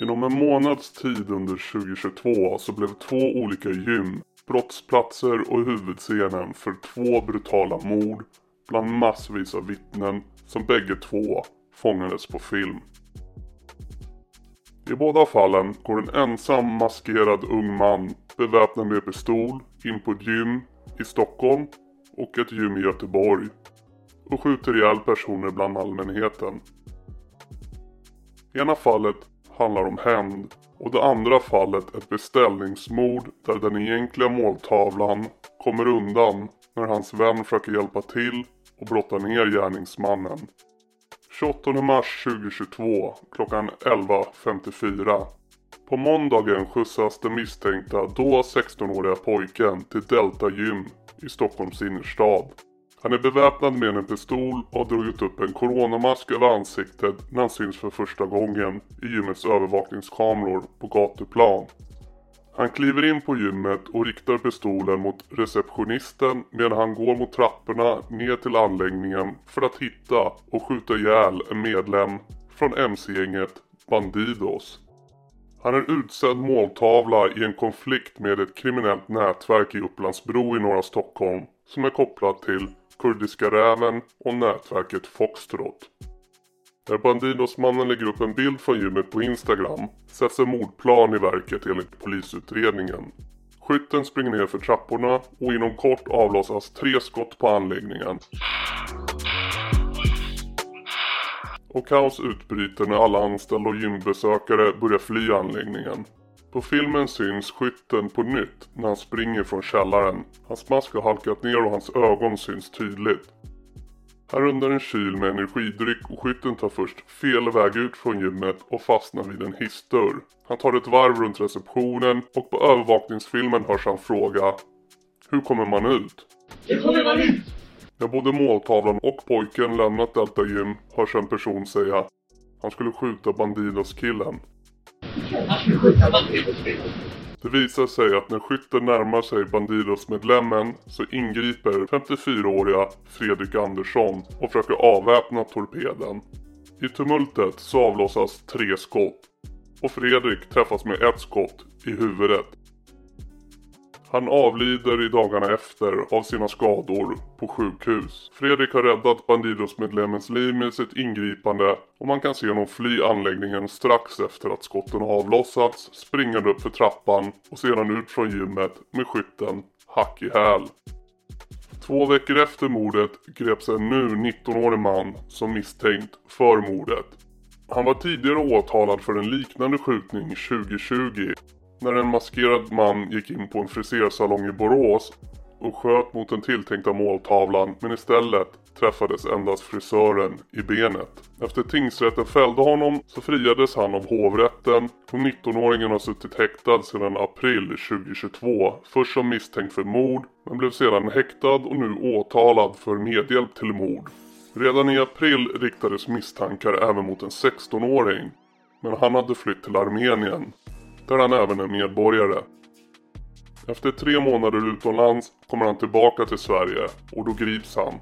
Inom en månads tid under 2022 så blev två olika gym brottsplatser och huvudscenen för två brutala mord bland massvis av vittnen som bägge två fångades på film. I båda fallen går en ensam maskerad ung man beväpnad med pistol in på ett gym i Stockholm och ett gym i Göteborg och skjuter ihjäl personer bland allmänheten. Ena fallet handlar om hämnd och det andra fallet ett beställningsmord där den egentliga måltavlan kommer undan när hans vän försöker hjälpa till och brotta ner gärningsmannen. 28 mars 2022 klockan 11.54. På måndagen skjutsas den misstänkta då 16-åriga pojken till Delta Gym i Stockholms innerstad. Han är beväpnad med en pistol och har dragit upp en coronamask över ansiktet när han syns för första gången i gymmets övervakningskameror på gatuplan. Han kliver in på gymmet och riktar pistolen mot receptionisten medan han går mot trapporna ner till anläggningen för att hitta och skjuta ihjäl en medlem från mc-gänget Bandidos. Han är utsedd måltavla i en konflikt med ett kriminellt nätverk i Upplandsbro i norra Stockholm som är kopplat till Kurdiska räven och nätverket Foxtrot. När Bandidosmannen lägger upp en bild från gymmet på Instagram sätts en mordplan i verket enligt polisutredningen. Skytten springer ner för trapporna och inom kort avlossas tre skott på anläggningen. Och kaos utbryter när alla anställda och gymbesökare börjar fly anläggningen. På filmen syns skytten på nytt när han springer från källaren. Hans mask har halkat ner och hans ögon syns tydligt. Här under en kyl med energidryck och skytten tar först fel väg ut från gymmet och fastnar vid en hissdörr. Han tar ett varv runt receptionen och på övervakningsfilmen hörs han fråga Hur kommer man ut? Hur kommer man ut? När både måltavlan och pojken lämnat Delta Gym hörs en person säga Han skulle skjuta Bandidos-killen. Det visar sig att när skytten närmar sig Bandidos-medlemmen så ingriper 54-åriga Fredrik Andersson och försöker avväpna torpeden. I tumultet så avlossas tre skott och Fredrik träffas med ett skott i huvudet. Han avlider i dagarna efter av sina skador på sjukhus. Fredrik har räddat Bandidos-medlemmens liv med sitt ingripande och man kan se honom fly anläggningen strax efter att skotten avlossats, springande upp för trappan och sedan ut från gymmet med skytten hack i häl. Två veckor efter mordet greps en nu 19-årig man som misstänkt för mordet. Han var tidigare åtalad för en liknande skjutning 2020 när en maskerad man gick in på en frisersalong i Borås och sköt mot den tilltänkta måltavlan men istället träffades endast frisören i benet. Efter tingsrätten fällde honom så friades han av hovrätten och 19-åringen har suttit häktad sedan april 2022. Först som misstänkt för mord men blev sedan häktad och nu åtalad för medhjälp till mord. Redan i april riktades misstankar även mot en 16-åring men han hade flytt till Armenien där han även är medborgare. Efter tre månader utomlands kommer han tillbaka till Sverige och då grips han.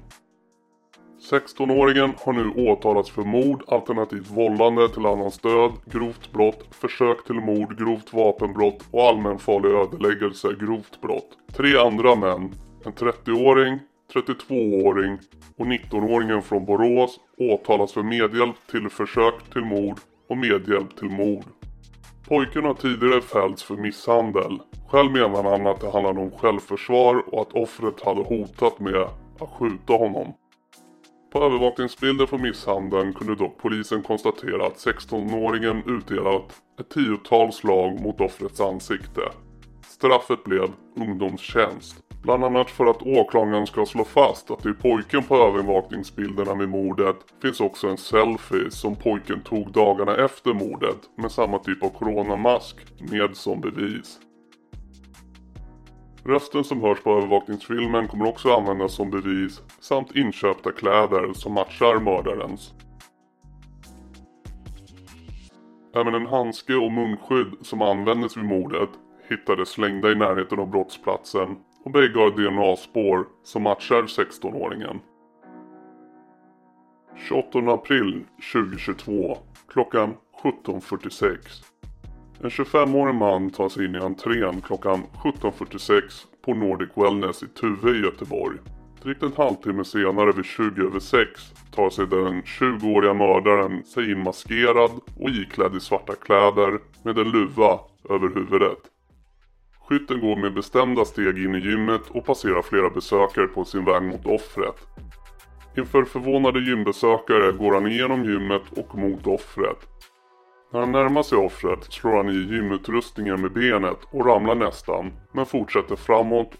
16-åringen har nu åtalats för mord alternativt vållande till annans död, grovt brott, försök till mord, grovt vapenbrott och allmänfarlig ödeläggelse, grovt brott. Tre andra män, en 30-åring, 32-åring och 19-åringen från Borås åtalas för medhjälp till försök till mord och medhjälp till mord. Pojken har tidigare fällts för misshandel. Själv menar han att det handlade om självförsvar och att offret hade hotat med att skjuta honom. På övervakningsbilder från misshandeln kunde dock polisen konstatera att 16-åringen utdelat ett tiotal slag mot offrets ansikte. Straffet blev ungdomstjänst. Bland annat för att åklagaren ska slå fast att det pojken på övervakningsbilderna vid mordet finns också en selfie som pojken tog dagarna efter mordet med samma typ av coronamask med som bevis. Rösten som hörs på övervakningsfilmen kommer också användas som bevis samt inköpta kläder som matchar mördarens. Även en handske och munskydd som användes vid mordet hittades slängda i närheten av brottsplatsen och bägge har DNA-spår som matchar 16-åringen. 28 april 2022 klockan 17.46 En 25-årig man tar sig in i entrén klockan 17.46 på Nordic Wellness i Tuve i Göteborg. Drygt en halvtimme senare vid 20 över 6 tar sig den 20-åriga mördaren sig in maskerad och iklädd i svarta kläder med en luva över huvudet. Skytten går med bestämda steg in i gymmet och passerar flera besökare på sin väg mot offret. Inför förvånade gymbesökare går han igenom gymmet och mot offret. När han närmar sig offret slår han i gymutrustningen med benet och ramlar nästan, men fortsätter framåt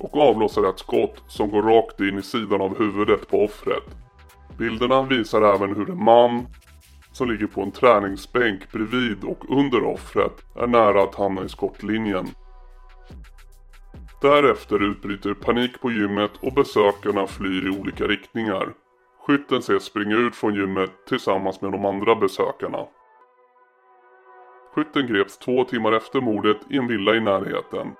och avlossar ett skott som går rakt in i sidan av huvudet på offret. Bilderna visar även hur en man som ligger på en träningsbänk bredvid och under offret är nära att hamna i skottlinjen. Därefter utbryter panik på gymmet och besökarna flyr i olika riktningar. Skytten ses springa ut från gymmet tillsammans med de andra besökarna. Skytten greps två timmar efter mordet i en villa i närheten.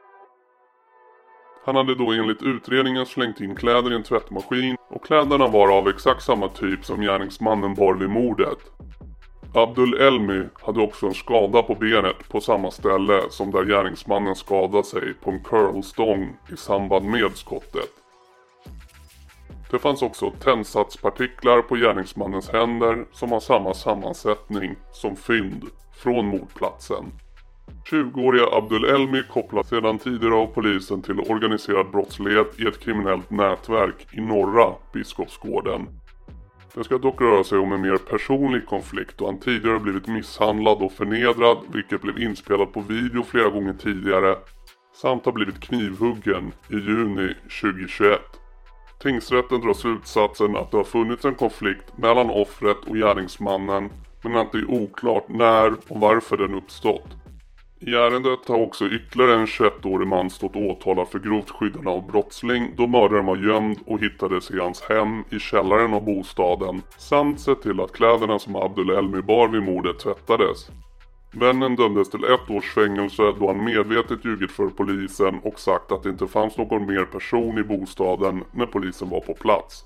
Han hade då enligt utredningen slängt in kläder i en tvättmaskin och kläderna var av exakt samma typ som gärningsmannen bar vid mordet. Abdul Elmi hade också en skada på benet på samma ställe som där gärningsmannen skadade sig på en curlstång i samband med skottet. Det fanns också tändsatspartiklar på gärningsmannens händer som har samma sammansättning som fynd från mordplatsen. 20-åriga Abdul Elmi kopplas sedan tidigare av polisen till organiserad brottslighet i ett kriminellt nätverk i norra Biskopsgården. Det ska dock röra sig om en mer personlig konflikt då han tidigare blivit misshandlad och förnedrad vilket blev inspelat på video flera gånger tidigare samt har blivit knivhuggen i juni 2021. Tingsrätten drar slutsatsen att det har funnits en konflikt mellan offret och gärningsmannen men att det är oklart när och varför den uppstått. I ärendet har också ytterligare en 21-årig man stått åtalad för grovt skyddande av brottsling då mördaren var gömd och hittades i hans hem i källaren av bostaden samt sett till att kläderna som Abdul Elmi bar vid mordet tvättades. Vännen dömdes till ett års fängelse då han medvetet ljugit för polisen och sagt att det inte fanns någon mer person i bostaden när polisen var på plats.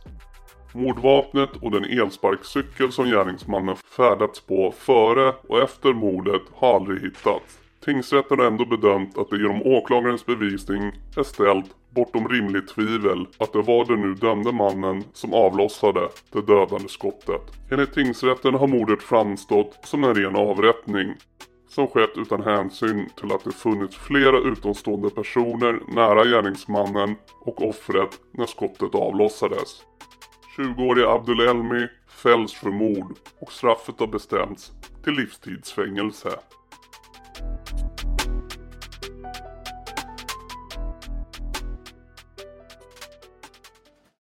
Mordvapnet och den elsparkcykel som gärningsmannen färdats på före och efter mordet har aldrig hittats. Tingsrätten har ändå bedömt att det genom åklagarens bevisning är ställt bortom rimligt tvivel att det var den nu dömde mannen som avlossade det dödande skottet. Enligt tingsrätten har mordet framstått som en ren avrättning som skett utan hänsyn till att det funnits flera utomstående personer nära gärningsmannen och offret när skottet avlossades. 20-årige Abdul Elmi fälls för mord och straffet har bestämts till livstidsfängelse. ピッ!